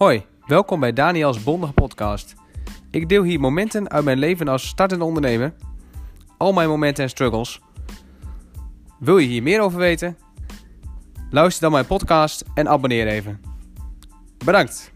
Hoi, welkom bij Daniels Bondige Podcast. Ik deel hier momenten uit mijn leven als startende ondernemer. Al mijn momenten en struggles. Wil je hier meer over weten? Luister dan mijn podcast en abonneer even. Bedankt!